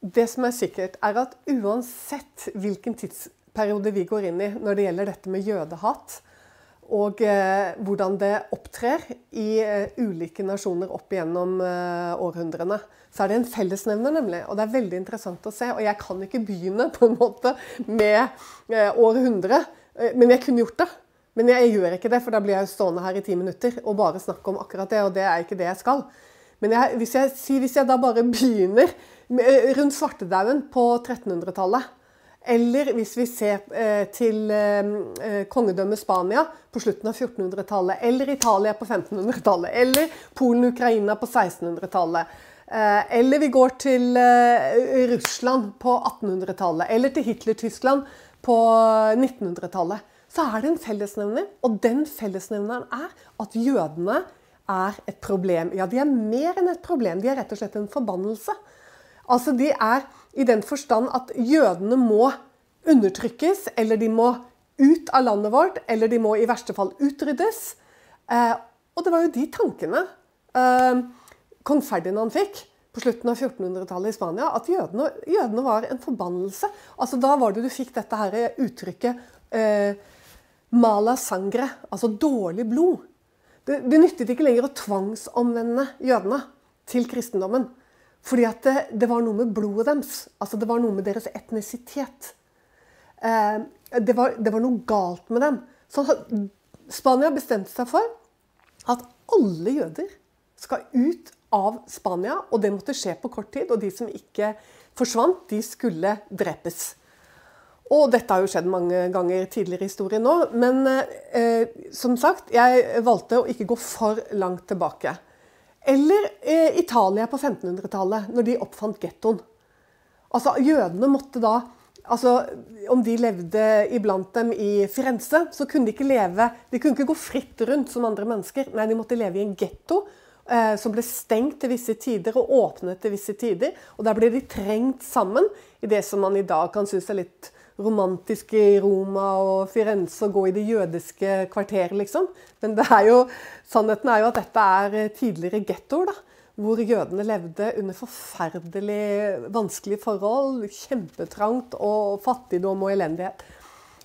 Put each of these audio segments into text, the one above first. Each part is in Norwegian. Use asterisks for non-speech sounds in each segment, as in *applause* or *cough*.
det som er sikkert, er at uansett hvilken tidsperiode vi går inn i når det gjelder dette med jødehat, og eh, hvordan det opptrer i eh, ulike nasjoner opp gjennom eh, århundrene, så er det en fellesnevner, nemlig. Og det er veldig interessant å se. Og jeg kan ikke begynne på en måte med eh, århundre, eh, men jeg kunne gjort det. Men jeg gjør ikke det, for da blir jeg stående her i ti minutter og bare snakke om akkurat det, og det er ikke det jeg skal. Men jeg, hvis, jeg, hvis jeg da bare begynner rundt svartedauden på 1300-tallet eller hvis vi ser eh, til eh, eh, kongedømmet Spania på slutten av 1400-tallet, eller Italia på 1500-tallet, eller Polen-Ukraina på 1600-tallet. Eh, eller vi går til eh, Russland på 1800-tallet, eller til Hitler-Tyskland på 1900-tallet. Så er det en fellesnevner, og den fellesnevneren er at jødene er et problem. Ja, de er mer enn et problem, de er rett og slett en forbannelse. Altså, De er i den forstand at jødene må undertrykkes, eller de må ut av landet vårt, eller de må i verste fall utryddes. Eh, og det var jo de tankene eh, kong Ferdinand fikk på slutten av 1400-tallet i Spania, at jødene, jødene, var en forbannelse. Altså Da var det du fikk dette her uttrykket eh, 'mala sangre', altså dårlig blod. Det, det nyttet ikke lenger å tvangsomvende jødene til kristendommen. Fordi at det, det, var noe med blodet deres. Altså det var noe med deres etnisitet. Eh, det, var, det, var, noe galt med dem. Så Spania bestemte seg for at alle jøder skal ut av Spania, og det måtte skje på kort tid. Og de som ikke forsvant, de skulle drepes. Og dette har jo skjedd mange ganger tidligere i historien nå. Men eh, som sagt, jeg valgte å ikke gå for langt tilbake. Eller eh, Italia på 1500-tallet, når de oppfant gettoen. Altså, Jødene måtte da altså, Om de levde iblant dem i Firenze, så kunne de ikke leve De kunne ikke gå fritt rundt som andre mennesker. Nei, de måtte leve i en getto eh, som ble stengt til visse tider og åpnet til visse tider. Og der ble de trengt sammen i det som man i dag kan synes er litt romantisk i Roma og Firenze og gå i det jødiske kvarteret, liksom. Men er jo, sannheten er jo at dette er eh, tidligere gettoer, hvor jødene levde under forferdelig vanskelige forhold. Kjempetrangt og fattigdom og elendighet.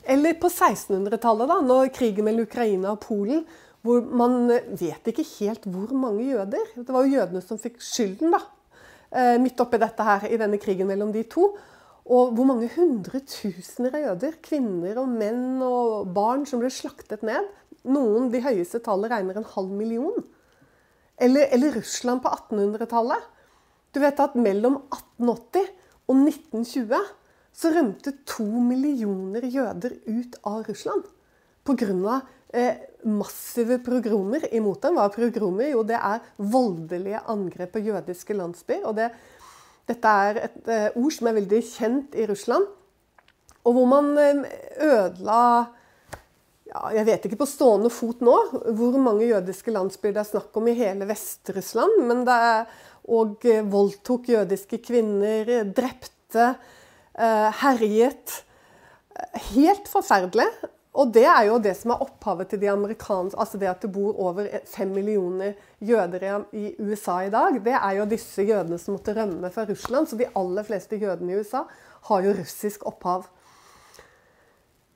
Eller på 1600-tallet, da, når krigen mellom Ukraina og Polen, hvor man eh, vet ikke helt hvor mange jøder. Det var jo jødene som fikk skylden, da. Eh, midt oppi dette her, i denne krigen mellom de to. Og hvor mange hundretusener av jøder, kvinner og menn og barn, som ble slaktet ned. Noen, de høyeste tallet, regner en halv million. Eller, eller Russland på 1800-tallet. Du vet at mellom 1880 og 1920 så rømte to millioner jøder ut av Russland. Pga. Eh, massive progromer imot dem. Hva er progromer? Jo, det er voldelige angrep på jødiske landsbyer. og det dette er et uh, ord som er veldig kjent i Russland, og hvor man uh, ødela ja, Jeg vet ikke på stående fot nå hvor mange jødiske landsbyer det er snakk om i hele Vest-Russland, men det er og uh, voldtok jødiske kvinner, drepte, herjet. Helt forferdelig. Og det er jo det som er opphavet til de amerikanske Altså det at det bor over fem millioner jøder i USA i dag, det er jo disse jødene som måtte rømme fra Russland. Så de aller fleste jødene i USA har jo russisk opphav.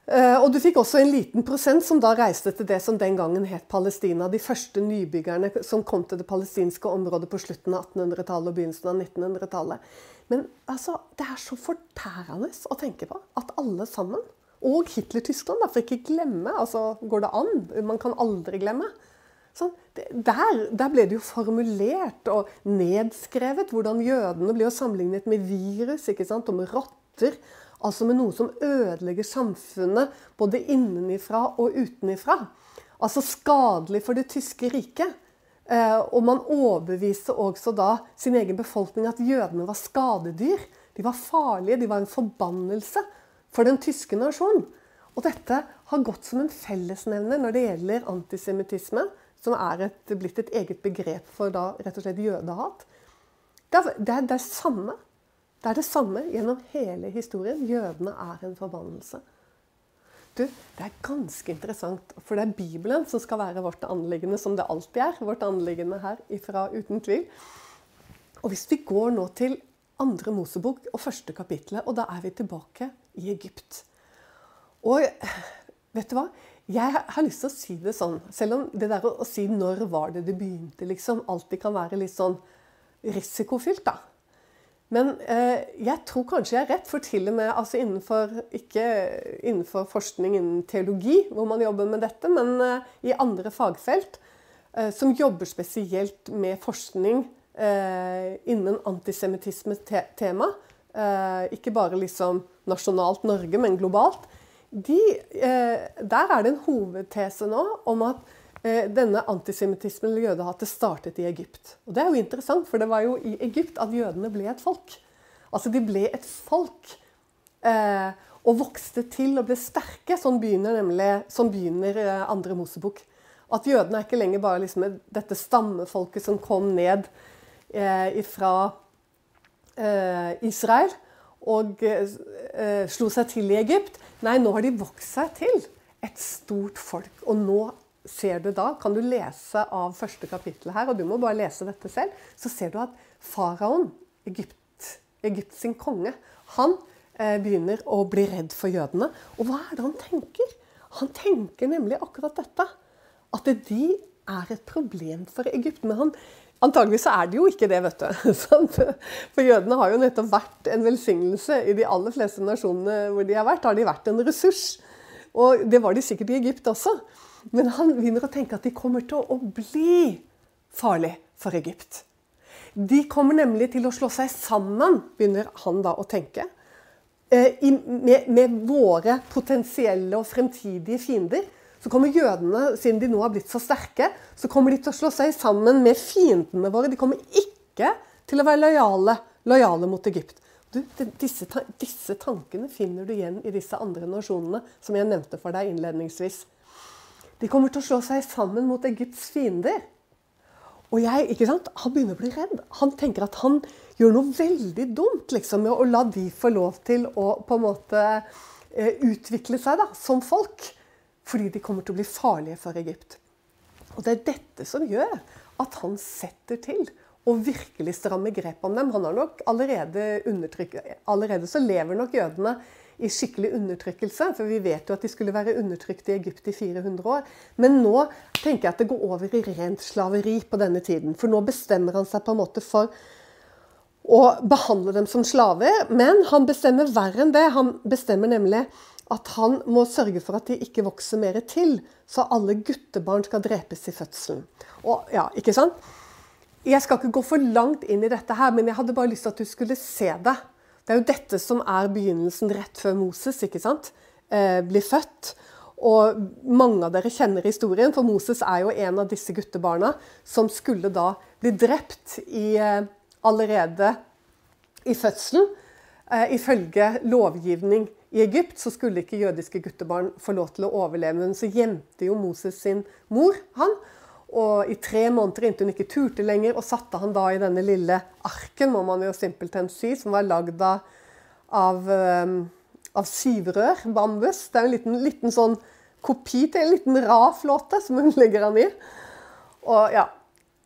Eh, og du fikk også en liten prosent som da reiste til det som den gangen het Palestina. De første nybyggerne som kom til det palestinske området på slutten av 1800-tallet og begynnelsen av 1900-tallet. Men altså, det er så fortærende å tenke på at alle sammen og Hitler-Tyskland, for ikke glemme. altså Går det an? Man kan aldri glemme. Sånn, der, der, ble det jo formulert og nedskrevet hvordan jødene blir sammenlignet med virus, ikke sant? og med rotter. Altså med noe som ødelegger samfunnet både innenifra og utenifra. Altså skadelig for det tyske riket. Eh, og man overbeviste også da sin egen befolkning at jødene var skadedyr. De var farlige, de var en forbannelse for den tyske nasjonen. Og dette har gått som en fellesnevner når det gjelder antisemittisme, som er et, blitt et eget begrep for da rett og slett jødehat. Det er, det, er, det, samme. det er det samme gjennom hele historien. Jødene er en forbannelse. Du, det er ganske interessant, for det er Bibelen som skal være vårt anliggende, som det alltid er. Vårt anliggende her ifra, uten tvil. Og hvis vi går nå til andre Mosebok og første kapitlet, og da er vi tilbake i Egypt. Og vet du hva? Jeg har lyst til å si det sånn, selv om det der å, si 'når var det det begynte', liksom, alltid kan være litt sånn risikofylt, da. Men eh, jeg tror kanskje jeg er rett, for til og med altså innenfor, ikke innenfor forskning innen teologi, hvor man jobber med dette, men eh, i andre fagfelt eh, som jobber spesielt med forskning innen antisemittisme-tema, eh, ikke bare liksom nasjonalt Norge, men globalt, de, eh, der er det en hovedtese nå om at Eh, denne antisemittismen eller jødehatet startet i Egypt. Og Det er jo interessant, for det var jo i Egypt at jødene ble et folk. Altså de ble et folk eh, og vokste til og ble sterke. Sånn begynner nemlig sånn begynner eh, andre Mosebok. At jødene er ikke lenger bare liksom dette stammefolket som kom ned eh, fra eh, Israel og eh, slo seg til i Egypt. Nei, nå har de vokst seg til et stort folk. Og nå ser du da, kan du lese av første kapittel her, og du må bare lese dette selv, så ser du at faraoen, Egypt, Egypt sin konge, han eh, begynner å bli redd for jødene. Og hva er det han tenker? Han tenker nemlig akkurat dette. At de er et problem for Egypt. Men han, antageligvis så er det jo ikke det, vet du. *laughs* For jødene har jo nettopp vært en velsignelse. I de aller fleste nasjonene hvor de har vært, har de vært en ressurs. Og det var de sikkert i Egypt også. Men han begynner å tenke at de kommer til å bli farlig for Egypt. De kommer nemlig til å slå seg sammen, begynner han da å tenke, eh, med våre potensielle og fremtidige fiender. Så kommer jødene, siden de nå har blitt så sterke, så kommer de til å slå seg sammen med fiendene våre. De kommer ikke til å være lojale, lojale mot Egypt. Du, disse, disse, tankene finner du igjen i disse andre nasjonene som jeg nevnte for deg innledningsvis. De kommer til å slå seg sammen mot Egypts fiender. Og jeg, ikke sant, Han begynner å bli redd. Han tenker at han gjør noe veldig dumt liksom, med å la de få lov til å på en måte eh, utvikle seg da, som folk. Fordi de kommer til å bli farlige for Egypt. Og Det er dette som gjør at han setter til å virkelig stramme grep om dem. Han har nok allerede Allerede så lever nok jødene i skikkelig undertrykkelse. For vi vet jo at de skulle være undertrykt i Egypt i 400 år. Men nå tenker jeg at det går over i rent slaveri på denne tiden. For nå bestemmer han seg på en måte for å behandle dem som slaver. Men han bestemmer verre enn det. Han bestemmer nemlig at han må sørge for at de ikke vokser mer til, så alle guttebarn skal drepes i fødselen. Og, ja, ikke sant? Jeg skal ikke gå for langt inn i dette her, men jeg hadde bare lyst til at du skulle se det. Det er jo dette som er begynnelsen rett før Moses ikke sant? Eh, blir født. Og mange av dere kjenner historien, for Moses er jo en av disse guttebarna som skulle da bli drept i, eh, allerede i fødselen. Eh, ifølge lovgivning i Egypt så skulle ikke jødiske guttebarn få lov til å overleve. Men så gjemte jo Moses sin mor han. Og i tre måneder inntil hun ikke turte lenger, og satte han da i denne lille arken, må man jo simpelthen si, som var lagd av, av, ehm, syvrør, bambus. Det er en liten, liten sånn kopi til en liten raflåte som hun legger han i. Og ja.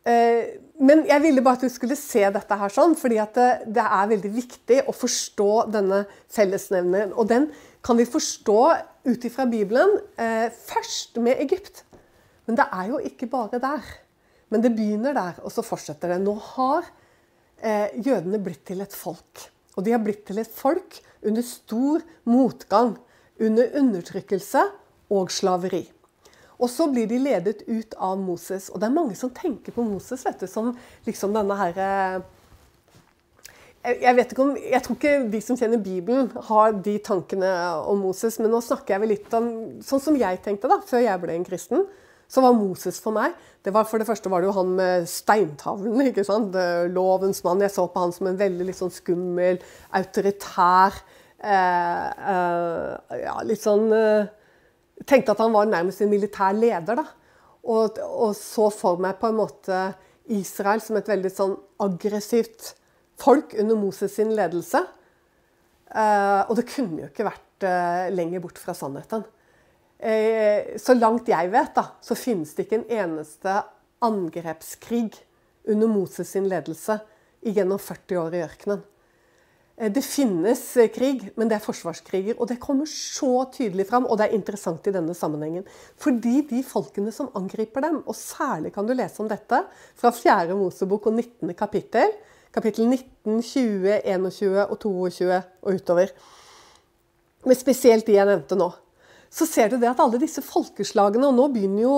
Eh, men jeg ville bare at du skulle se dette her sånn, fordi det, det, er veldig viktig å forstå denne fellesnevneren. Og den kan vi forstå ut ifra Bibelen eh, først med Egypt. Men det er jo ikke bare der. Men det begynner der, og så fortsetter det. Nå har eh, jødene blitt til et folk. Og de har blitt til et folk under stor motgang, under undertrykkelse og slaveri. Og så blir de ledet ut av Moses. Og det er mange som tenker på Moses vet du, som liksom denne herre eh, jeg, vet ikke om, jeg tror ikke de som kjenner Bibelen, har de tankene om Moses. Men nå snakker jeg vel litt om sånn som jeg tenkte da, før jeg ble en kristen så var Moses for meg det var, For det første var det jo han med steintavlen. ikke sant? Lovens mann. Jeg så på han som en veldig litt sånn skummel, autoritær eh, eh, ja, Litt sånn eh, Tenkte at han var nærmest en militær leder. da. Og, og, så for meg på en måte Israel som et veldig sånn aggressivt folk under Moses sin ledelse. Eh, og det kunne jo ikke vært eh, lenger bort fra sannheten. Eh, så langt jeg vet, da, så finnes det ikke en eneste angrepskrig under Moses sin ledelse gjennom 40 år i ørkenen. Eh, det finnes eh, krig, men det er forsvarskriger. Og det kommer så tydelig fram, og det er interessant i denne sammenhengen. Fordi de folkene som angriper dem, og særlig kan du lese om dette fra 4. Mosebok og 19. kapittel, kapittel 19, 20, 21 og 22 og utover, men spesielt de jeg nevnte nå, så ser du det at alle disse folkeslagene Og nå begynner jo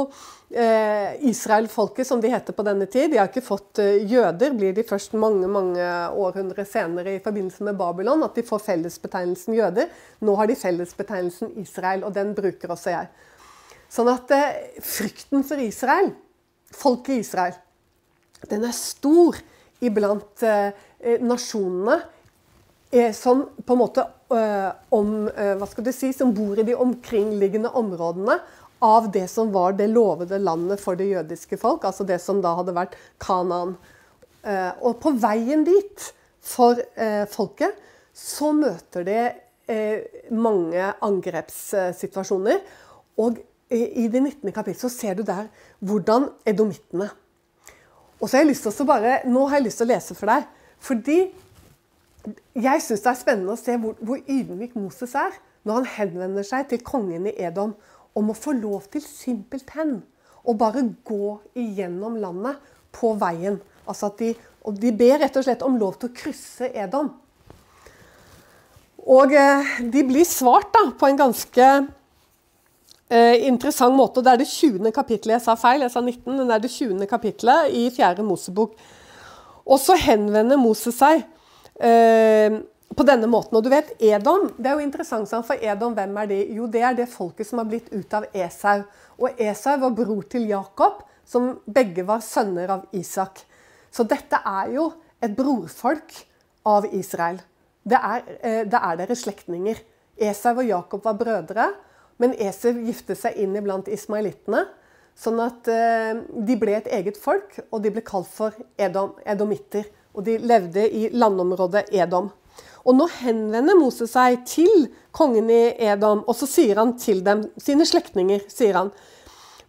eh, Israel-folket, som de heter på denne tid. De har ikke fått eh, jøder, blir de først mange mange århundre senere i forbindelse med Babylon at de får fellesbetegnelsen jøder. Nå har de fellesbetegnelsen Israel, og den bruker også jeg. Sånn at eh, frykten for Israel, folket Israel, den er stor iblant eh, eh nasjonene som på en måte Eh, om, eh, hva skal du si, som bor i de omkringliggende områdene av det som var det lovede landet for det jødiske folk, altså det som da hadde vært Kanaan. Eh, og på veien dit for folket så møter det mange angrepssituasjoner. Og i det 19. kapittel så ser du der hvordan edomittene Og så har jeg lyst til å bare, Nå har jeg lyst til å lese for deg. Fordi jeg syns det er spennende å se hvor, hvor ydmyk Moses er når han henvender seg til kongen i Edom om å få lov til simpelthen å bare gå igjennom landet på veien. Altså de, og de ber rett og slett om lov til å krysse Edom. Og eh, de blir svart da, på en ganske eh, interessant måte. Det er det 20. kapittelet. Jeg sa feil, jeg sa 19. Men det er det 20. kapittelet i 4. Mosebok. Og så henvender Moses seg Eh, på denne måten. Og du vet, Edom det er jo interessant, for Edom, hvem er de? Jo, det er det folket som har blitt ut av Esau. Og Esau var bror til Jakob, som begge var sønner av Isak. Så dette er jo et brorfolk av Israel. Det er, eh, det er deres slektninger. Esau og Jakob var brødre, men Esau giftet seg inn iblant ismailittene. Sånn at eh, de ble et eget folk, og de ble kalt for Edom, edomitter og de levde i landområdet Edom. Og nå henvender Moses seg til kongen i Edom, og så sier han til dem, sine slektninger, sier han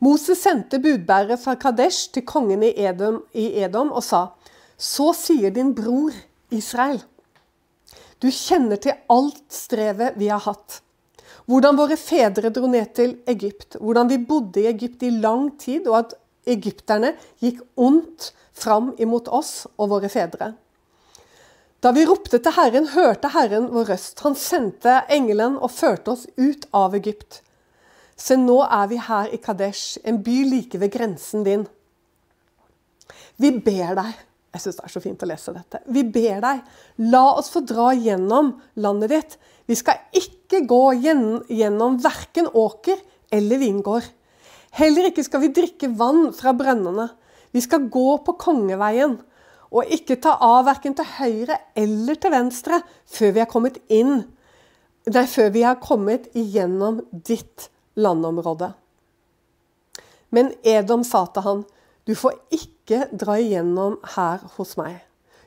Moses sendte budbærere fra Kadesh til kongen i Edom, i Edom og sa Så sier din bror Israel. Du kjenner til alt strevet vi har hatt. Hvordan våre fedre dro ned til Egypt. Hvordan vi bodde i Egypt i lang tid, og at egypterne gikk ondt fram imot oss og våre fedre. Da vi ropte til Herren, hørte Herren vår røst. Han sendte engelen og førte oss ut av Egypt. Se, nå er vi her i Kadesh, en by like ved grensen din. Vi ber deg Jeg syns det er så fint å lese dette. Vi ber deg, la oss få dra gjennom landet ditt. Vi skal ikke gå gjennom verken åker eller vingård. Heller ikke skal vi drikke vann fra brønnene. Vi skal gå på kongeveien og ikke ta av verken til høyre eller til venstre før vi har kommet inn Nei, før vi har kommet igjennom ditt landområde. Men Edom sa til han, du får ikke dra igjennom her hos meg.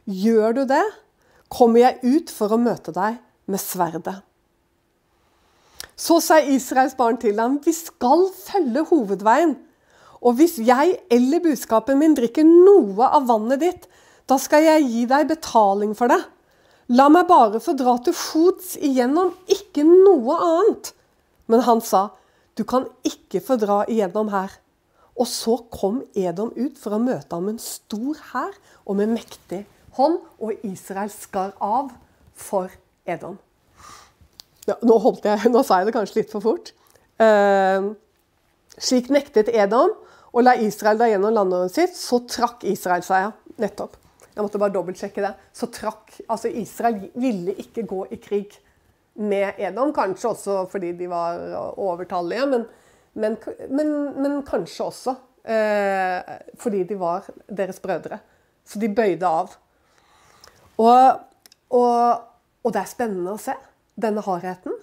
Gjør du det, kommer jeg ut for å møte deg med sverdet. Så sa Israels barn til ham, vi skal følge hovedveien og hvis jeg eller budskapen min drikker noe av vannet ditt, da skal jeg gi deg betaling for det. La meg bare få dra til fots igjennom, ikke noe annet. Men han sa, du kan ikke få dra igjennom her. Og så kom Edom ut for å møte ham med en stor hær og med mektig hånd, og Israel skar av for Edom. Ja, nå, jeg, nå, sa jeg det kanskje litt for fort. Uh, slik nektet Edom og la Israel da gjennom landet sitt, så trakk Israel seg. Ja, nettopp. Jeg måtte bare dobbeltsjekke det. Så trakk Altså, Israel ville ikke gå i krig med Edom. Kanskje også fordi de var overtallige, men, men, men, men kanskje også eh, fordi de var deres brødre. Så de bøyde av. Og, og, og det er spennende å se denne hardheten.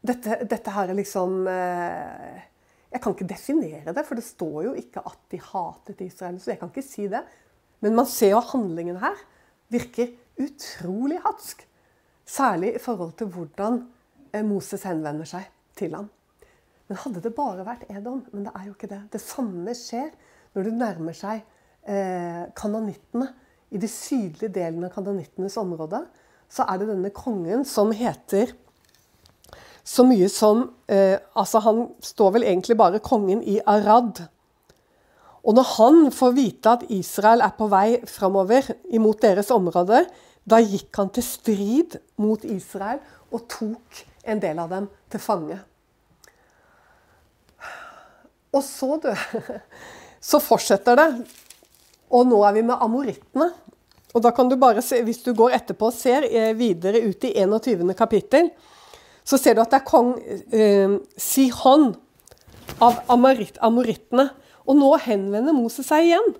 Dette, dette her er liksom eh, jeg kan ikke definere det, for det står jo ikke at de hatet Israel. Så jeg kan ikke si det. Men man ser jo handlingen her virker utrolig hatsk. Særlig i forhold til hvordan eh, Moses henvender seg til ham. Men hadde det bare vært Edom? Men det er jo ikke det. Det samme skjer når du nærmer seg eh, kanonittene i de sydlige delene av kanonittenes område. så er det denne kongen som heter så mye som eh, Altså, han står vel egentlig bare kongen i Arad. Og når han får vite at Israel er på vei framover imot deres områder, da gikk han til strid mot Israel og tok en del av dem til fange. Og så, du *laughs* Så fortsetter det. Og nå er vi med amorittene. Og da kan du bare se, Hvis du går etterpå og ser eh, videre ut i 21. kapittel, så ser du at det er kong eh, Sihon av amorittene. Og nå henvender Moses seg igjen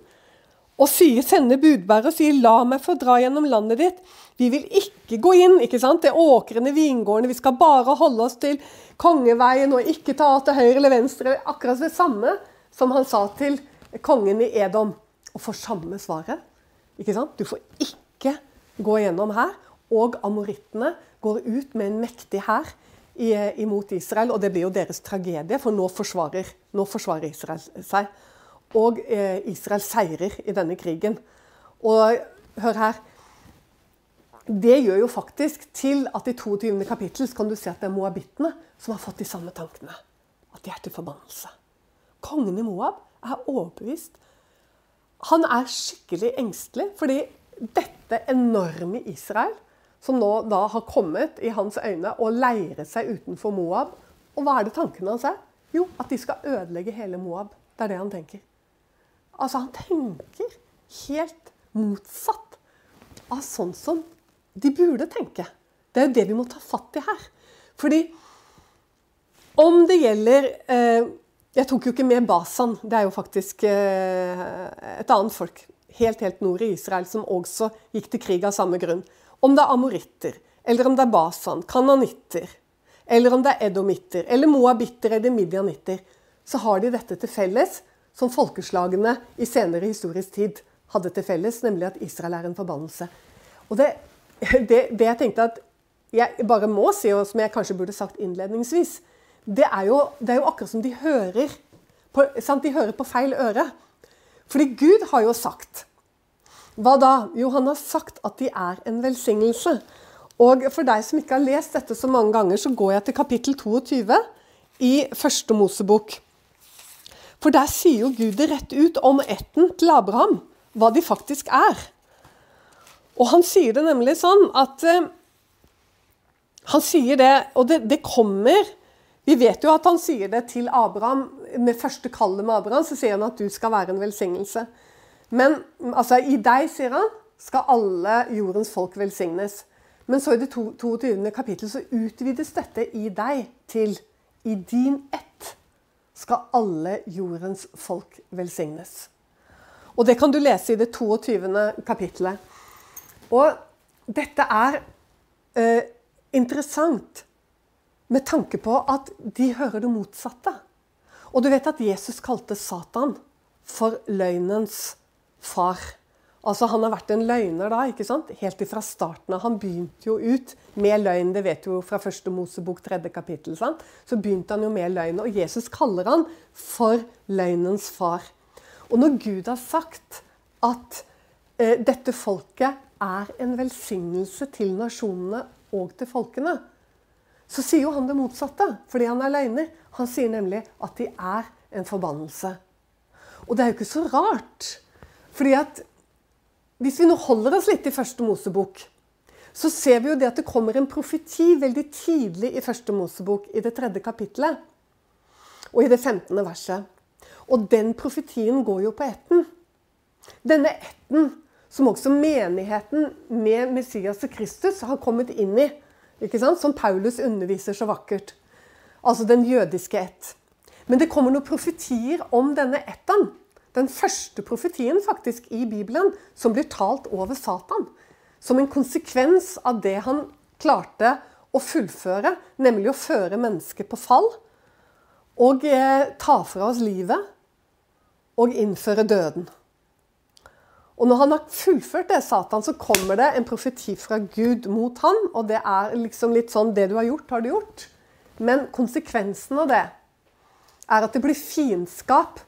og sier, sender budbærer og sier 'la meg få dra gjennom landet ditt'. Vi vil ikke gå inn ikke sant? det åkrene, vingårdene. Vi skal bare holde oss til kongeveien og ikke ta til høyre eller venstre. Akkurat det samme som han sa til kongen i Edom. Og får samme svaret. Ikke sant? Du får ikke gå gjennom her. Og amorittene går ut med en mektig hær imot Israel. Og det blir jo deres tragedie, for nå forsvarer, nå forsvarer Israel seg. Og eh, Israel seirer i denne krigen. Og hør her Det gjør jo faktisk til at i 22. kapittel kan du se at det er moabittene som har fått de samme tankene. At de er til forbannelse. Kongen i Moab er overbevist. Han er skikkelig engstelig fordi dette enorme Israel, som nå da har kommet i hans øyne og leiret seg utenfor Moab Og hva er det tankene hans er? Jo, at de skal ødelegge hele Moab. Det er det han tenker. Altså, han tenker helt motsatt av sånn som de burde tenke. Det er jo det vi må ta fatt i her. Fordi om det gjelder eh, Jeg tok jo ikke med Basan. Det er jo faktisk eh, et annet folk helt, helt nord i Israel som også gikk til krig av samme grunn. Om det er amoritter, eller om det er Basan, kananitter, eller om det er edomitter, eller moabitter eller midjanitter, så har de dette til felles som folkeslagene i senere historisk tid hadde til felles, nemlig at Israel er en forbannelse. Og det, det, det jeg tenkte at jeg bare må si, og som jeg kanskje burde sagt innledningsvis, det er jo, det er jo akkurat som de hører på, sant? De hører på feil øre. Fordi Gud har jo sagt Hva da? Jo, han har sagt at de er en velsignelse. Og for deg som ikke har lest dette så mange ganger, så går jeg til kapittel 22 i første Mosebok. For der sier jo Gud det rett ut om ætten til Abraham, hva de faktisk er. Og han sier det nemlig sånn at uh, Han sier det, og det, det, kommer Vi vet jo at han sier det til Abraham. Med første kallet med Abraham så sier han at du skal være en velsignelse. Men altså, i deg, sier han, skal alle jordens folk velsignes. Men så i det 22. kapittel så utvides dette i deg til i din ett skal alle jordens folk velsignes. Og Det kan du lese i det 22. kapittelet. Og dette er eh, interessant med tanke på at de hører det motsatte. Og du vet at Jesus kalte Satan for løgnens far. Altså Han har vært en løgner da, ikke sant? helt ifra starten av. Han begynte jo ut med løgn. Det vet du jo fra første Mosebok, tredje kapittel. Sant? Så begynte han jo med løgn. Og Jesus kaller han for løgnens far. Og når Gud har sagt at eh, dette folket er en velsignelse til nasjonene og til folkene, så sier jo han det motsatte, fordi han er løgner. Han sier nemlig at de er en forbannelse. Og det er jo ikke så rart. Fordi at hvis vi nå holder oss litt i første Mosebok, så ser vi jo det at det kommer en profeti veldig tidlig i første Mosebok, i det tredje kapittelet. Og i det 15. verset. Og den profetien går jo på ætten. Denne ætten som også menigheten med Messias og Kristus har kommet inn i. Som Paulus underviser så vakkert. Altså den jødiske ett. Men det kommer noen profetier om denne ætten den første profetien faktisk i Bibelen som blir talt over Satan. Som en konsekvens av det han klarte å fullføre, nemlig å føre mennesket på fall. Og eh, ta fra oss livet og innføre døden. Og når han har fullført det, Satan, så kommer det en profeti fra Gud mot han, Og det er liksom litt sånn Det du har gjort, har du gjort. Men konsekvensen av det er at det blir fiendskap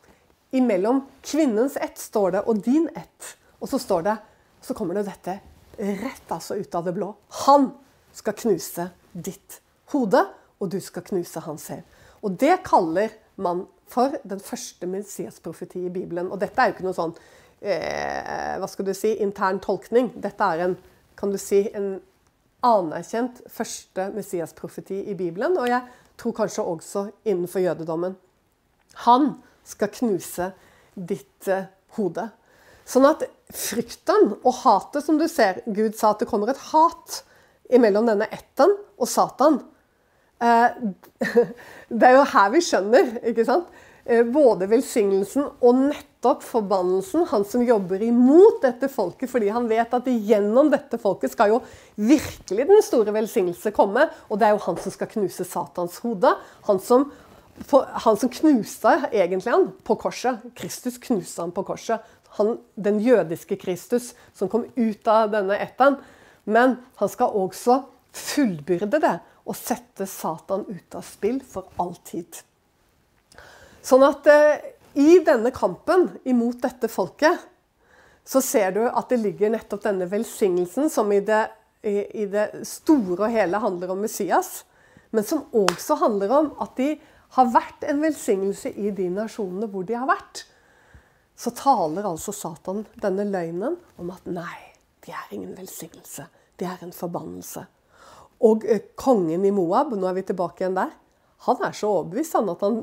imellom kvinnens ett, står det, og din ett. Og så står det, så kommer det dette rett altså ut av det blå. Han skal knuse ditt hode, og du skal knuse hans hæl. Og det kaller man for den første Messias-profeti i Bibelen. Og dette er jo ikke noe sånn eh, hva skal du si, intern tolkning. Dette er en, kan du si, en anerkjent første Messias-profeti i Bibelen. Og jeg tror kanskje også innenfor jødedommen. Han skal knuse ditt eh, hode. Sånn at frykten og hatet, som du ser Gud sa at det kommer et hat imellom denne etten og Satan. Eh, *laughs* det er jo her vi skjønner, ikke sant? Eh, både velsignelsen og nettopp forbannelsen. Han som jobber imot dette folket fordi han vet at gjennom dette folket skal jo virkelig den store velsignelse komme. Og det er jo han som skal knuse Satans hode. Han som, han som knuste egentlig han på korset. Kristus knuste han på korset han, den jødiske Kristus som kom ut av denne etten. Men han skal også fullbyrde det og sette Satan ut av spill for all tid. Sånn at eh, i denne kampen imot dette folket, så ser du at det ligger nettopp denne velsignelsen, som i det, i, i det store og hele handler om Messias, men som også handler om at de har vært en velsignelse i de nasjonene hvor de har vært så taler altså Satan denne løgnen om at nei, de er ingen velsignelse. De er en forbannelse. Og eh, kongen i Moab, nå er vi tilbake igjen der, han er så overbevist han at han,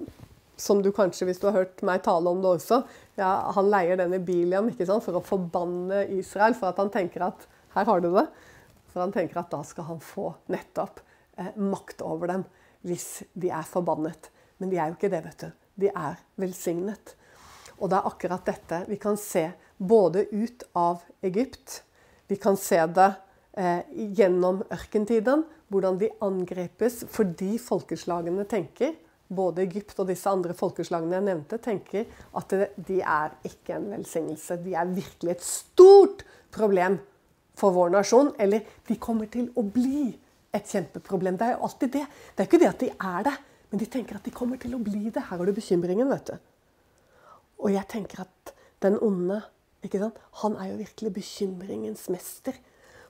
som du kanskje, hvis du har hørt meg tale om det også, ja, han leier denne Biliam ikke sant, for å forbanne Israel, for at han tenker at her har du det. For han tenker at da skal han få nettopp eh, makt over dem hvis de er forbannet. Men de er jo ikke det, vet du. De er velsignet. Og det er akkurat dette vi kan se både ut av Egypt, vi kan se det eh, gjennom ørkentiden, hvordan de angripes fordi folkeslagene tenker både Egypt og disse andre folkeslagene jeg nevnte, tenker at de er ikke en velsignelse. De er virkelig et stort problem for vår nasjon. Eller de kommer til å bli et kjempeproblem. Det er jo alltid det. Det er ikke det at de er det, men de tenker at de kommer til å bli det. Her har du bekymringen, vet du. Og jeg tenker at den onde han er jo virkelig bekymringens mester.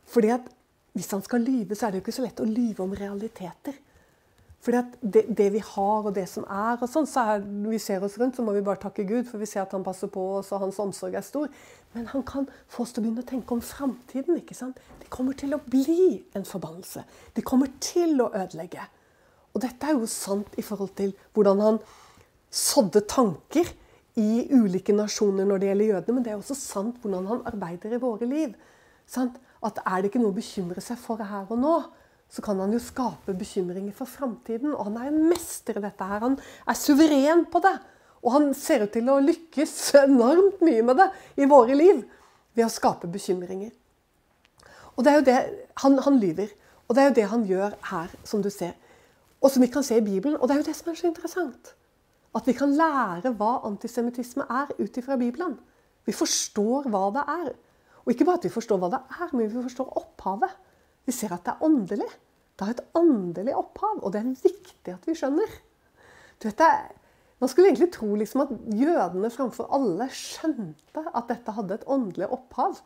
Fordi at hvis han skal lyve, så er det jo ikke så lett å lyve om realiteter. Fordi at det, det vi har, og det som er, og sånn, så er, vi ser oss rundt, så må vi bare takke Gud, for vi ser at han passer på oss, og hans omsorg er stor. Men han kan få oss til å begynne å tenke om framtiden. ikke sant? De kommer til å bli en forbannelse. De kommer til å ødelegge. Og dette er jo sant i forhold til hvordan han sådde tanker i ulike nasjoner når det gjelder jødene, men det er også sant hvordan han arbeider i våre liv. Sant? At Er det ikke noe å bekymre seg for her og nå, så kan han jo skape bekymringer for framtiden. Og han er en mester i dette her. Han er suveren på det. Og han ser ut til å lykkes enormt mye med det i våre liv ved å skape bekymringer. Og det er jo det, Han, han lyver. Og det er jo det han gjør her, som du ser. Og som vi kan se i Bibelen. Og det er jo det som er så interessant. At vi kan lære hva antisemittisme er ut ifra Bibelen. Vi forstår hva det er. Og ikke bare at vi forstår hva det er, men vi forstår opphavet. Vi ser at det er åndelig. Det har et åndelig opphav, og det er viktig at vi skjønner. Du vet, Man skulle egentlig tro liksom at jødene framfor alle skjønte at dette hadde et åndelig opphav.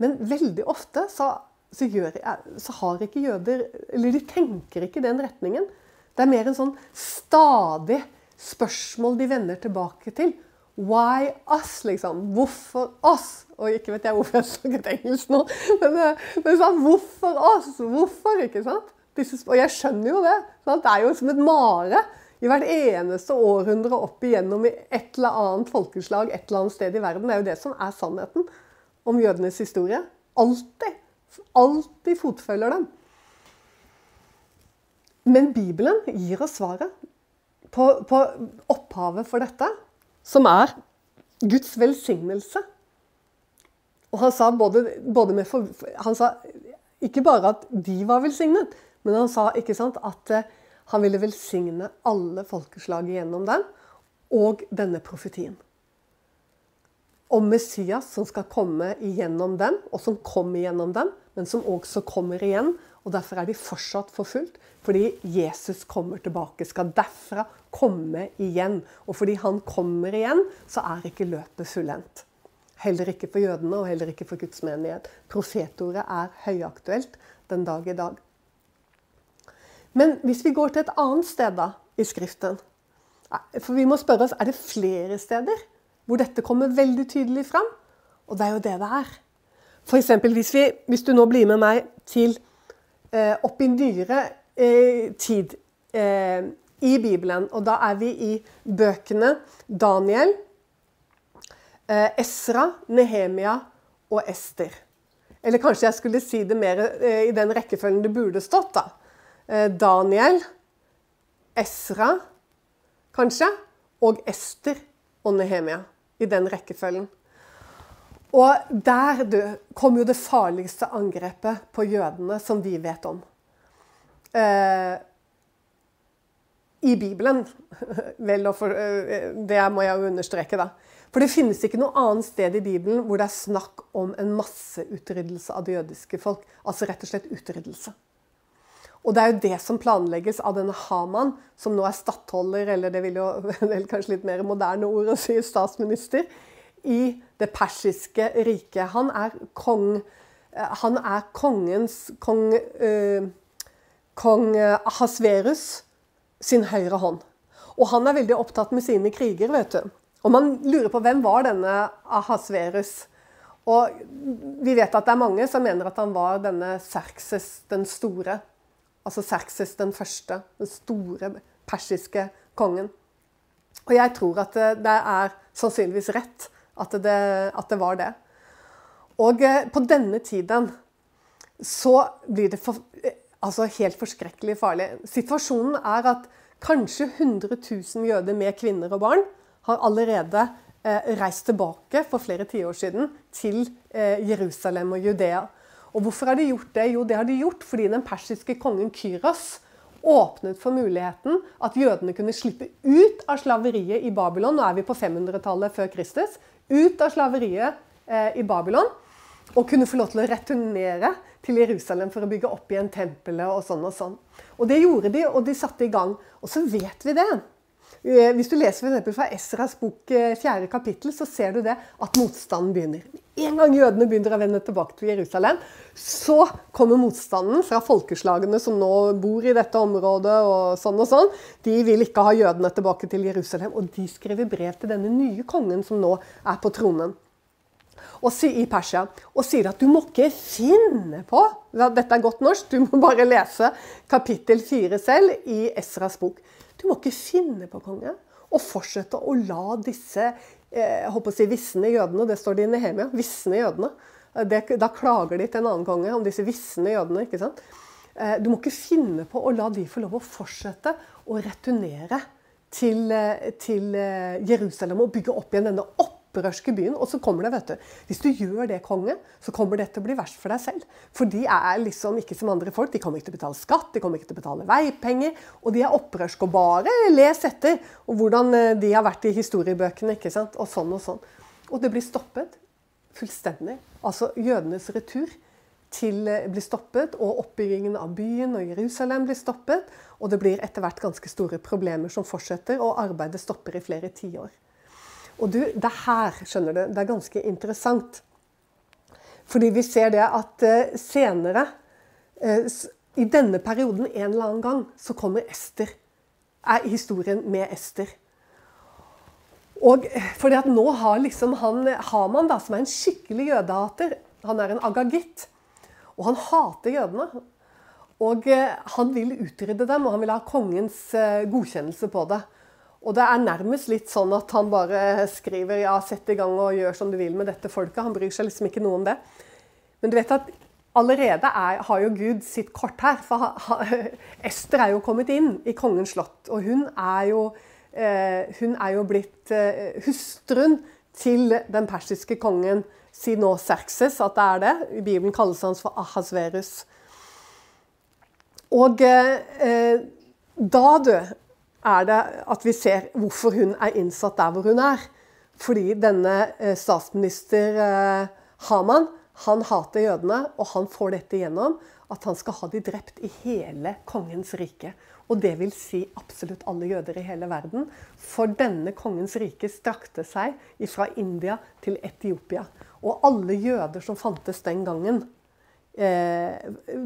Men veldig ofte så, så, gjør, så har ikke jøder Eller de tenker ikke den retningen. Det er mer en sånn stadig spørsmål de vender tilbake til. Why us, liksom? Hvorfor oss? Og ikke vet jeg hvorfor jeg snakket engelsk nå. *laughs* Men, eh, men sånn, hvorfor oss? Hvorfor? ikke sant? Og jeg skjønner jo det. Sant? Det er jo som et mare i hvert eneste århundre opp igjennom i et eller annet folkeslag et eller annet sted i verden. Det er jo det som er sannheten om jødenes historie. Alltid. Alltid fotfølger dem. Men Bibelen gir oss svaret på, på opphavet for dette, som er Guds velsignelse. Og han sa både, både med Han sa ikke bare at de var velsignet, men han sa sant, at eh, han ville velsigne alle folkeslag gjennom den, og denne profetien. Om Messias som skal komme igjennom dem, og som kom igjennom dem, men som også kommer igjen. Og derfor er de fortsatt forfulgt. Fordi Jesus kommer tilbake, skal derfra komme igjen. Og fordi han kommer igjen, så er ikke løpet fullendt. Heller ikke for jødene og heller ikke for Guds menighet. Profetordet er høyaktuelt den dag i dag. Men hvis vi går til et annet sted da, i Skriften For vi må spørre oss er det flere steder hvor dette kommer veldig tydelig fram. Og det er jo det det er. F.eks. Hvis, hvis du nå blir med meg til eh, opp i nyere eh, tid eh, i Bibelen, og da er vi i bøkene Daniel, eh, Esra, Nehemia og Ester. Eller kanskje jeg skulle si det mer eh, i den rekkefølgen det burde stått. da. Eh, Daniel, Esra, kanskje, og Ester og Nehemia. I den rekkefølgen. Og der kom jo det farligste angrepet på jødene som vi vet om. Eh, I Bibelen. *laughs* Vel, for, eh, det må jeg jo understreke, da. For det finnes ikke noe annet sted i Bibelen hvor det er snakk om en masseutryddelse av det jødiske folk. Altså rett og slett utryddelse. Og det er jo det som planlegges av denne Haman, som nå er stattholder, eller det vil jo *laughs* vel kanskje litt mer moderne ord å si statsminister, i det persiske riket. Han er kong eh, Han er kongens Kong, eh, kong Ahasverus sin høyre hånd. Og han er veldig opptatt med sine kriger, vet du. Og man lurer på hvem var denne Ahasverus? Og vi vet at det er mange som mener at han var denne Serkses den store altså Serkses den første, den store persiske kongen. Og jeg tror at det, er sannsynligvis rett at det, at det, var det. Og eh, på denne tiden så blir det for, altså helt forskrekkelig farlig. Situasjonen er at kanskje 100 000 jøder med kvinner og barn har allerede eh, reist tilbake for flere tiår siden til eh, Jerusalem og Judea. Og hvorfor har de gjort det? Jo, det har de gjort fordi den persiske kongen Kyros åpnet for muligheten at jødene kunne slippe ut av slaveriet i Babylon. Nå er vi på 500-tallet før Kristus. Ut av slaveriet eh, i Babylon. Og kunne få lov til å returnere til Jerusalem for å bygge opp igjen tempelet og sånn og sånn. Og det gjorde de, og de satte i gang. Og så vet vi det hvis du leser for fra Esras bok eh, fjerde kapittel, så ser du det at motstanden begynner. En gang jødene begynner å vende tilbake til Jerusalem, så kommer motstanden fra folkeslagene som nå bor i dette området. og sånn og sånn. De vil ikke ha jødene tilbake til Jerusalem. Og de skriver brev til denne nye kongen som nå er på tronen. I Persia, og sier at du må ikke finne på Dette er godt norsk, du må bare lese kapittel fire selv i Esras bok. Du må ikke finne på, konge, å fortsette å la disse eh, håper å si, visne jødene Det står det i Nehemia. Visne jødene. Det, da klager de til en annen konge om disse visne jødene. ikke sant? Eh, du må ikke finne på å la de få lov å fortsette å returnere til, eh, til eh, Jerusalem og bygge opp igjen denne opp opprørske byen. Og så kommer det, vet du Hvis du gjør det, konge, så kommer det til å bli verst for deg selv. For de er liksom ikke som andre folk. De kommer ikke til å betale skatt, de kommer ikke til å betale veipenger. Og de er opprørske. Og bare les etter og hvordan eh, de har vært i historiebøkene. ikke sant? Og sånn og sånn. Og det blir stoppet fullstendig. Altså jødenes retur til eh, blir stoppet, og oppbyggingen av byen og Jerusalem blir stoppet. Og det blir etter hvert ganske store problemer som fortsetter, og arbeidet stopper i flere tiår. Og du, det her, skjønner du, det er ganske interessant. Fordi vi ser det at uh, senere, uh, i denne perioden en eller annen gang, så kommer Ester. Er historien med Ester. Og eh, fordi at nå har liksom han Haman, da, som er en skikkelig jødehater Han er en agagitt. Og han hater jødene. Og han vil utrydde dem, og han vil ha kongens godkjennelse på det. Og det er nærmest litt sånn at han bare skriver ja, sett i gang og gjør som du vil med dette folket. Han bryr seg liksom ikke noe om det. Men du vet at allerede er, har jo Gud sitt kort her. For ha, ha, *laughs* Ester er jo kommet inn i kongens slott. Og hun er jo, eh, hun er jo blitt eh, hustruen til den persiske kongen Si nå Serkses at det er det. I Bibelen kalles han for Ahasverus. Og eh, da, du, er det at vi ser hvorfor hun er innsatt der hvor hun er. Fordi denne eh, statsminister eh, Haman Han hater jødene, og han får dette igjennom. at han skal ha de drept i hele kongens rike. Og det vil si absolutt alle jøder i hele verden. For denne kongens rike strakte seg fra India til Etiopia. Og alle jøder som fantes den gangen, eh,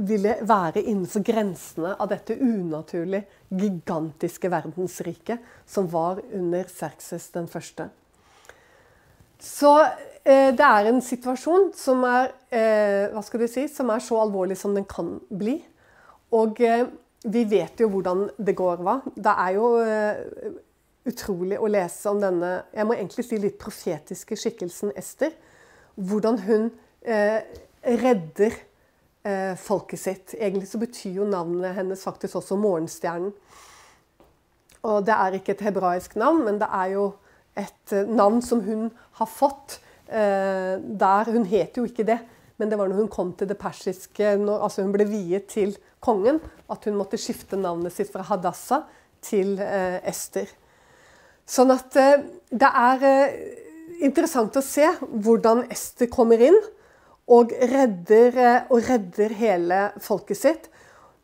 ville være innenfor grensene av dette unaturlig gigantiske verdensriket som var under Serkses den første. Så eh, det er en situasjon som er, eh, si, som er så alvorlig som den kan bli. Og eh, vi vet jo hvordan det går, hva. Det er jo eh, utrolig å lese om denne jeg må egentlig si litt profetiske skikkelsen Ester. Hvordan hun eh, redder eh, folket sitt. Egentlig så betyr jo navnet hennes faktisk også Morgenstjernen. Og det er ikke et hebraisk navn, men det er jo et eh, navn som hun har fått eh, der Hun het jo ikke det, men det var når hun kom til det persiske når, Altså hun ble viet til kongen, at hun måtte skifte navnet sitt fra Hadassah til eh, Ester. Sånn at eh, det er eh, interessant å se hvordan Ester kommer inn og redder, eh, og redder hele folket sitt.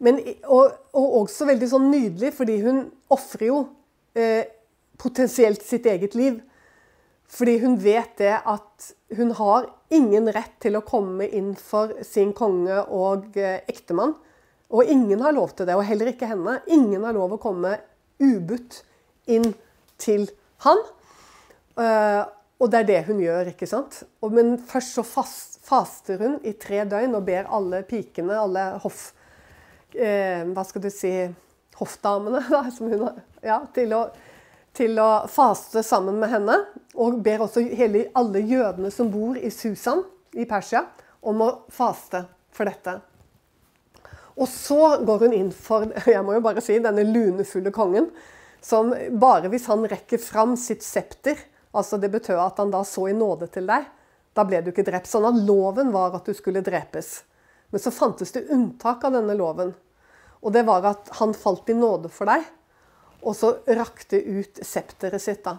Men, og, og, også veldig sånn nydelig, fordi hun ofrer jo eh, potensielt sitt eget liv. Fordi hun vet det at hun har ingen rett til å komme inn for sin konge og eh, ektemann. Og ingen har lov til det, og heller ikke henne. Ingen har lov å komme ubudt inn til han. Uh, og det er det hun gjør, ikke sant? Og, men først så fast, faster hun i tre døgn og ber alle pikene, alle hoff... Eh, hva skal du si Hoffdamene, *laughs* da, som hun Ja, til å, til å faste sammen med henne. Og ber også hele, alle jødene som bor i Susan i Persia, om å faste for dette. Og så går hun inn for *laughs* jeg må jo bare si, denne lunefulle kongen, som bare hvis han rekker fram sitt septer altså Det betød at han da så i nåde til deg. Da ble du ikke drept. Sånn at loven var at du skulle drepes. Men så fantes det unntak av denne loven. Og det var at han falt i nåde for deg, og så rakte ut septeret sitt. da.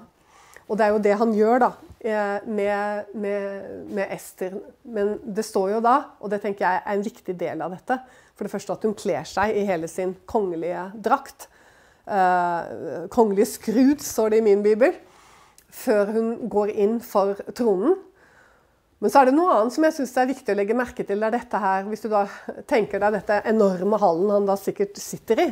Og det er jo det han gjør da, eh, med, med, med, Ester. Men det står jo da, og det tenker jeg er en viktig del av dette, for det første at hun kler seg i hele sin kongelige drakt. Eh, kongelig skrud, står det i min bibel, før hun går inn for tronen. Men så er det noe annet som jeg synes er viktig å legge merke til. Det er dette her, Hvis du da tenker deg dette enorme hallen han da sikkert sitter i,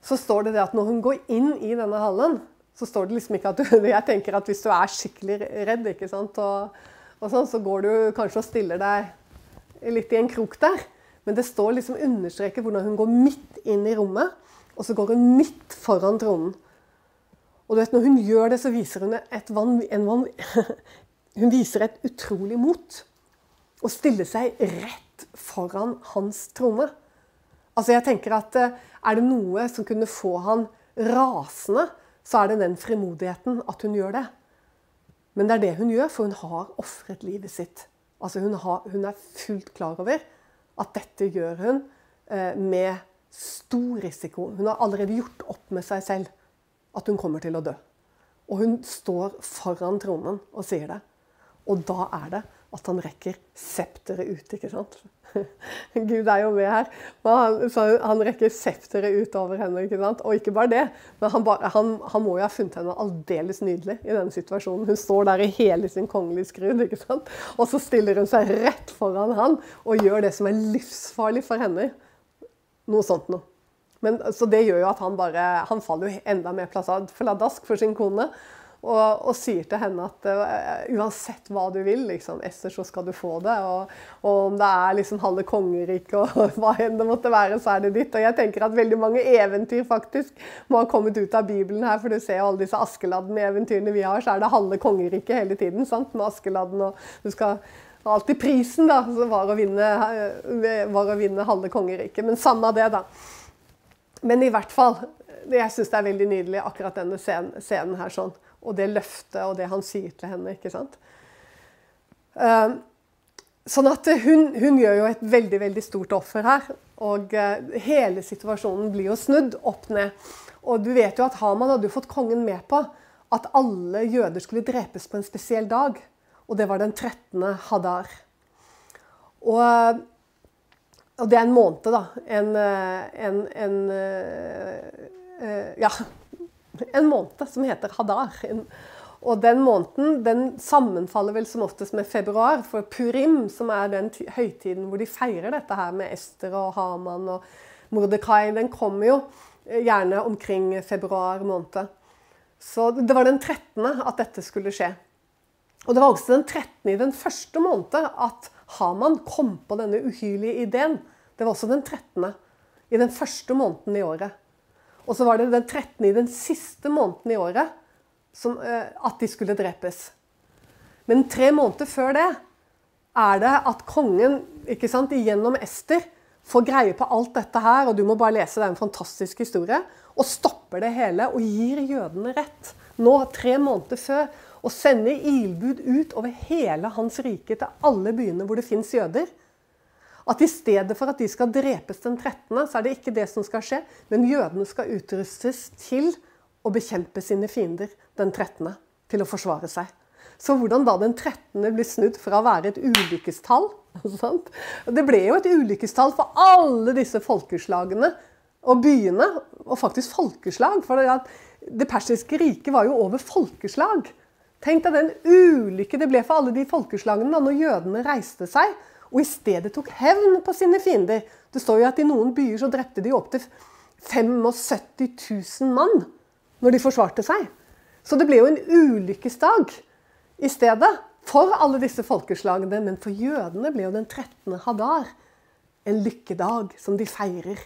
så står det det at når hun går inn i denne hallen, så står det liksom ikke at du *laughs* Jeg tenker at hvis du er skikkelig redd, ikke sant, og, og sånn, så går du kanskje og stiller deg litt i en krok der. Men det står liksom understreker hvordan hun går midt inn i rommet, og så går hun midt foran tronen. Og du vet, når hun gjør det, så viser hun et van, van, *laughs* Hun viser et utrolig mot. Å stille seg rett foran hans trone. Altså jeg tenker at eh, Er det noe som kunne få han rasende, så er det den frimodigheten at hun gjør det. Men det er det hun gjør, for hun har ofret livet sitt. Altså hun, har, hun, er fullt klar over at dette gjør hun eh, med stor risiko. Hun har allerede gjort opp med seg selv at hun kommer til å dø. Og hun står foran tronen og sier det. Og da er det at han rekker septeret ut, ikke sant? *laughs* Gud er jo med her. Han, han, rekker septeret ut over henne. ikke sant? Og ikke bare det, men han, bare, han, han må jo ha funnet henne aldeles nydelig i denne situasjonen. Hun står der i hele sin kongelige skrud, ikke sant? og så stiller hun seg rett foran han og gjør det som er livsfarlig for henne. Noe sånt noe. Men, så det gjør jo at han bare Han faller jo enda mer pladask for sin kone. Og, og, sier til henne at uh, uansett hva du vil, liksom, Ester, så skal du få det. Og, og om det er liksom halve kongeriket og *laughs* hva enn det måtte være, så er det ditt. Og jeg tenker at veldig mange eventyr faktisk må ha kommet ut av Bibelen her. For du ser jo alle disse Askeladden-eventyrene vi har, så er det halve kongeriket hele tiden. sant, Med Askeladden og du skal Alltid prisen da, var å vinne, eh, vinne halve kongeriket. Men samme det, da. Men i hvert fall. Jeg syns det er veldig nydelig, akkurat denne scenen, scenen her. sånn og det løftet og det han sier til henne. ikke sant? Uh, sånn at hun, hun, gjør jo et veldig veldig stort offer her. Og uh, hele situasjonen blir jo snudd opp ned. Og du vet jo at Haman hadde jo fått kongen med på at alle jøder skulle drepes på en spesiell dag. Og det var den 13. Hadar. Og, og det er en måned, da. En, en, en Ja, en måned som heter Hadar. Og den måneden den sammenfaller vel som oftest med februar, for Purim, som er den høytiden hvor de feirer dette her med Ester og Haman og Mordekai, den kommer jo eh, gjerne omkring februar måned. Så det var den 13. at dette skulle skje. Og det var også den 13. i den første måneden at Haman kom på denne uhyrlige ideen. Det var også den 13. i den første måneden i året. Og så var det den 13. i den siste måneden i året som, eh, at de skulle drepes. Men tre måneder før det er det at kongen ikke sant, gjennom Ester får greie på alt dette her, og du må bare lese, det er en fantastisk historie, og stopper det hele og gir jødene rett. Nå, tre måneder før, og sende ilbud ut over hele hans rike til alle byene hvor det fins jøder. At i stedet for at de skal drepes den 13., så er det ikke det som skal skje, men jødene skal utrustes til å bekjempe sine fiender den 13. til å forsvare seg. Så hvordan da den 13. blir snudd fra å være et ulykkestall *laughs* Det ble jo et ulykkestall for alle disse folkeslagene og byene, og faktisk folkeslag. For det persiske riket var jo over folkeslag. Tenk deg den ulykke det ble for alle de folkeslagene da når jødene reiste seg og i stedet tok hevn på sine fiender. Det står jo at i noen byer så drepte de opptil 75 000 mann når de forsvarte seg. Så det ble jo en ulykkesdag i stedet for alle disse folkeslagene. Men for jødene ble jo den 13. Hadar en lykkedag som de feirer.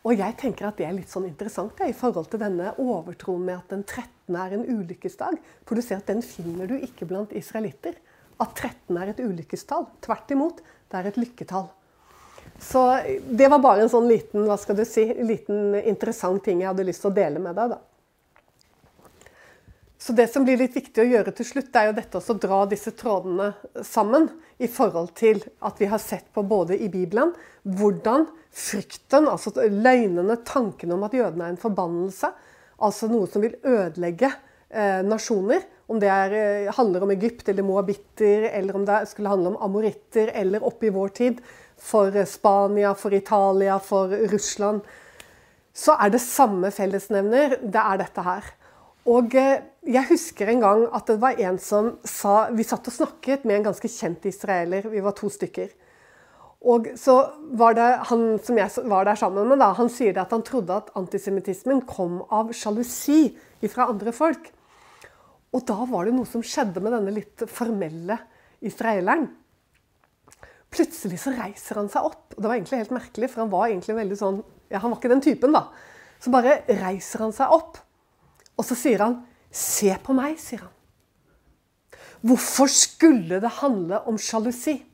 Og jeg tenker at det er litt sånn interessant ja, i forhold til denne overtroen med at den 13. er en ulykkesdag. For du ser at den finner du ikke blant israelitter. At 13 er et ulykkestall. Tvert imot, det er et lykketall. Så det var bare en sånn liten, hva skal du si, liten interessant ting jeg hadde lyst til å dele med deg. da. Så det som blir litt viktig å gjøre til slutt, er jo dette å dra disse trådene sammen i forhold til at vi har sett på både i Bibelen hvordan frykten, altså løgnene, tankene om at jødene er en forbannelse, altså noe som vil ødelegge eh, nasjoner, om det er, eh, handler om Egypt eller moabitter, eller om det skulle handle om amoritter, eller oppe i vår tid for Spania, for Italia, for Russland, så er det samme fellesnevner. Det er dette her. Og eh, jeg husker en gang at det var en som sa Vi satt og snakket med en ganske kjent israeler. Vi var to stykker. Og så var det han som jeg var der sammen med, da, han sier at han trodde at antisemittismen kom av sjalusi fra andre folk. Og da var det noe som skjedde med denne litt formelle israeleren. Plutselig så reiser han seg opp. og Det var egentlig helt merkelig, for han var egentlig veldig sånn ja, Han var ikke den typen, da. Så bare reiser han seg opp. Og så sier han 'Se på meg', sier han. Hvorfor skulle det handle om sjalusi?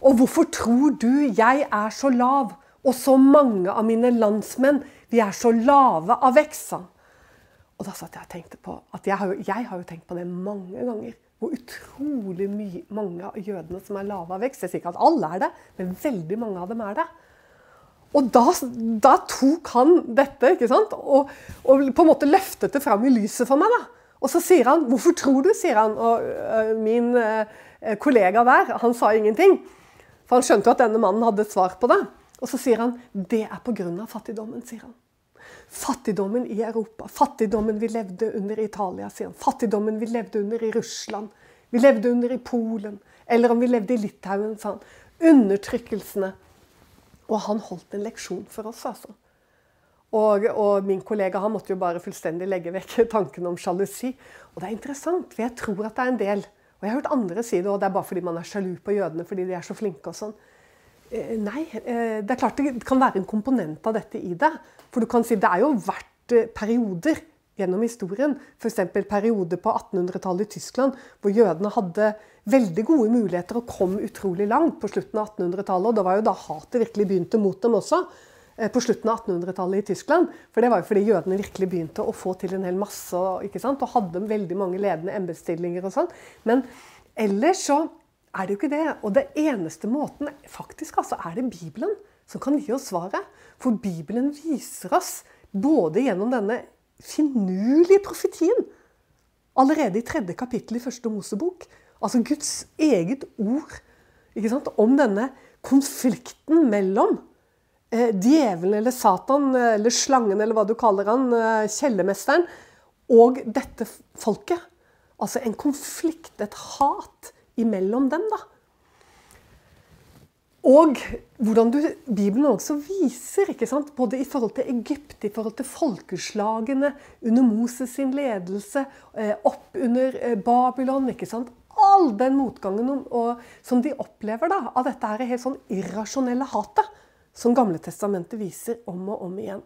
Og hvorfor tror du jeg er så lav, og så mange av mine landsmenn vi er så lave av vekst? Og da satt jeg og tenkte på at jeg har, jo, jeg har jo tenkt på det mange ganger. Hvor utrolig mye, mange av jødene som er lave av vekst. Jeg sier ikke at alle er det, men veldig mange av dem er det. Og da, da, tok han dette ikke sant? Og, og, på en måte løftet det fram i lyset for meg. da. Og så sier han 'Hvorfor tror du?' sier han. Og uh, min uh, kollega der, han sa ingenting. For han skjønte jo at denne mannen hadde et svar på det. Og så sier han 'Det er pga. fattigdommen', sier han. Fattigdommen i Europa. Fattigdommen vi levde under i Italia, sier han. Fattigdommen vi levde under i Russland. Vi levde under i Polen. Eller om vi levde i Litauen, sa han. Undertrykkelsene og han holdt en leksjon for oss, altså. Og, og, min kollega han måtte jo bare fullstendig legge vekk *laughs* tanken om sjalusi. Og det er interessant, for jeg tror at det er en del Og jeg har hørt andre si det, og det er bare fordi man er sjalu på jødene fordi de er så flinke og sånn. Eh, nei, eh, det er klart det kan være en komponent av dette i det. For du kan si det er jo verdt eh, perioder gjennom historien. F.eks. perioder på 1800-tallet i Tyskland hvor jødene hadde veldig gode muligheter og kom utrolig langt på slutten av 1800-tallet. Og det var jo da hatet virkelig begynte mot dem også. Eh, på slutten av 1800-tallet i Tyskland. For det var jo fordi jødene virkelig begynte å få til en hel masse ikke sant? og hadde veldig mange ledende embetsstillinger og sånn. Men ellers så er det jo ikke det. Og det eneste måten faktisk altså, er det Bibelen som kan gi oss svaret. For Bibelen viser oss både gjennom denne finurlige profetien allerede i tredje kapittel i første Mosebok. Altså Guds eget ord om denne konflikten mellom eh, djevelen eller Satan eller slangen eller hva du kaller han, eh, kjellermesteren, og dette folket. Altså en konflikt, et hat imellom dem. da. Og hvordan du, Bibelen også viser, både i forhold til Egypt, i forhold til folkeslagene under Moses sin ledelse, eh, opp under eh, Babylon? All den motgangen som de opplever da, av dette her helt sånn irrasjonelle hatet som Gamle Testamentet viser om og om igjen.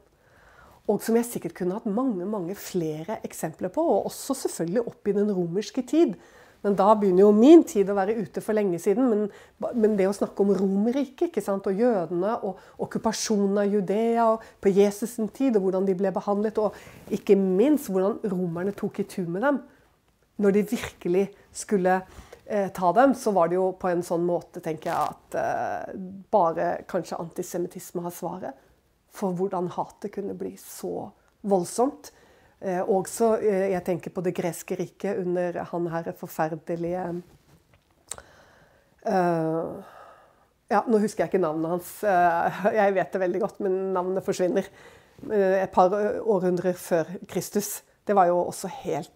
Og som jeg sikkert kunne hatt mange mange flere eksempler på, og også selvfølgelig opp i den romerske tid. Men da begynner jo min tid å være ute for lenge siden. Men, men det å snakke om Romerriket og jødene og okkupasjonen av Judea og på Jesus' tid, og hvordan de ble behandlet, og ikke minst hvordan romerne tok i tur med dem når de virkelig skulle eh, ta dem, så var det jo på en sånn måte, tenker jeg, at eh, bare kanskje antisemittisme har svaret for hvordan hatet kunne bli så voldsomt. Eh, også, eh, jeg tenker på det greske riket under han her forferdelige uh, ja, Nå husker jeg ikke navnet hans. Uh, *laughs* jeg vet det veldig godt, men navnet forsvinner. Uh, et par århundrer før Kristus. Det var jo også helt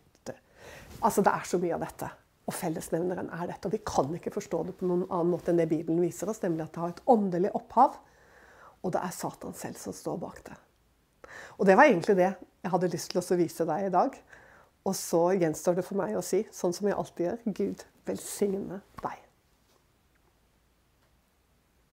Altså, det er så mye av dette. Og fellesnevneren er dette. Og vi kan ikke forstå det på noen annen måte enn det Bibelen viser oss, nemlig at det har et åndelig opphav. Og det er Satan selv som står bak det. Og det var egentlig det jeg hadde lyst til å vise deg i dag. Og så gjenstår det for meg å si, sånn som jeg alltid gjør, Gud velsigne deg.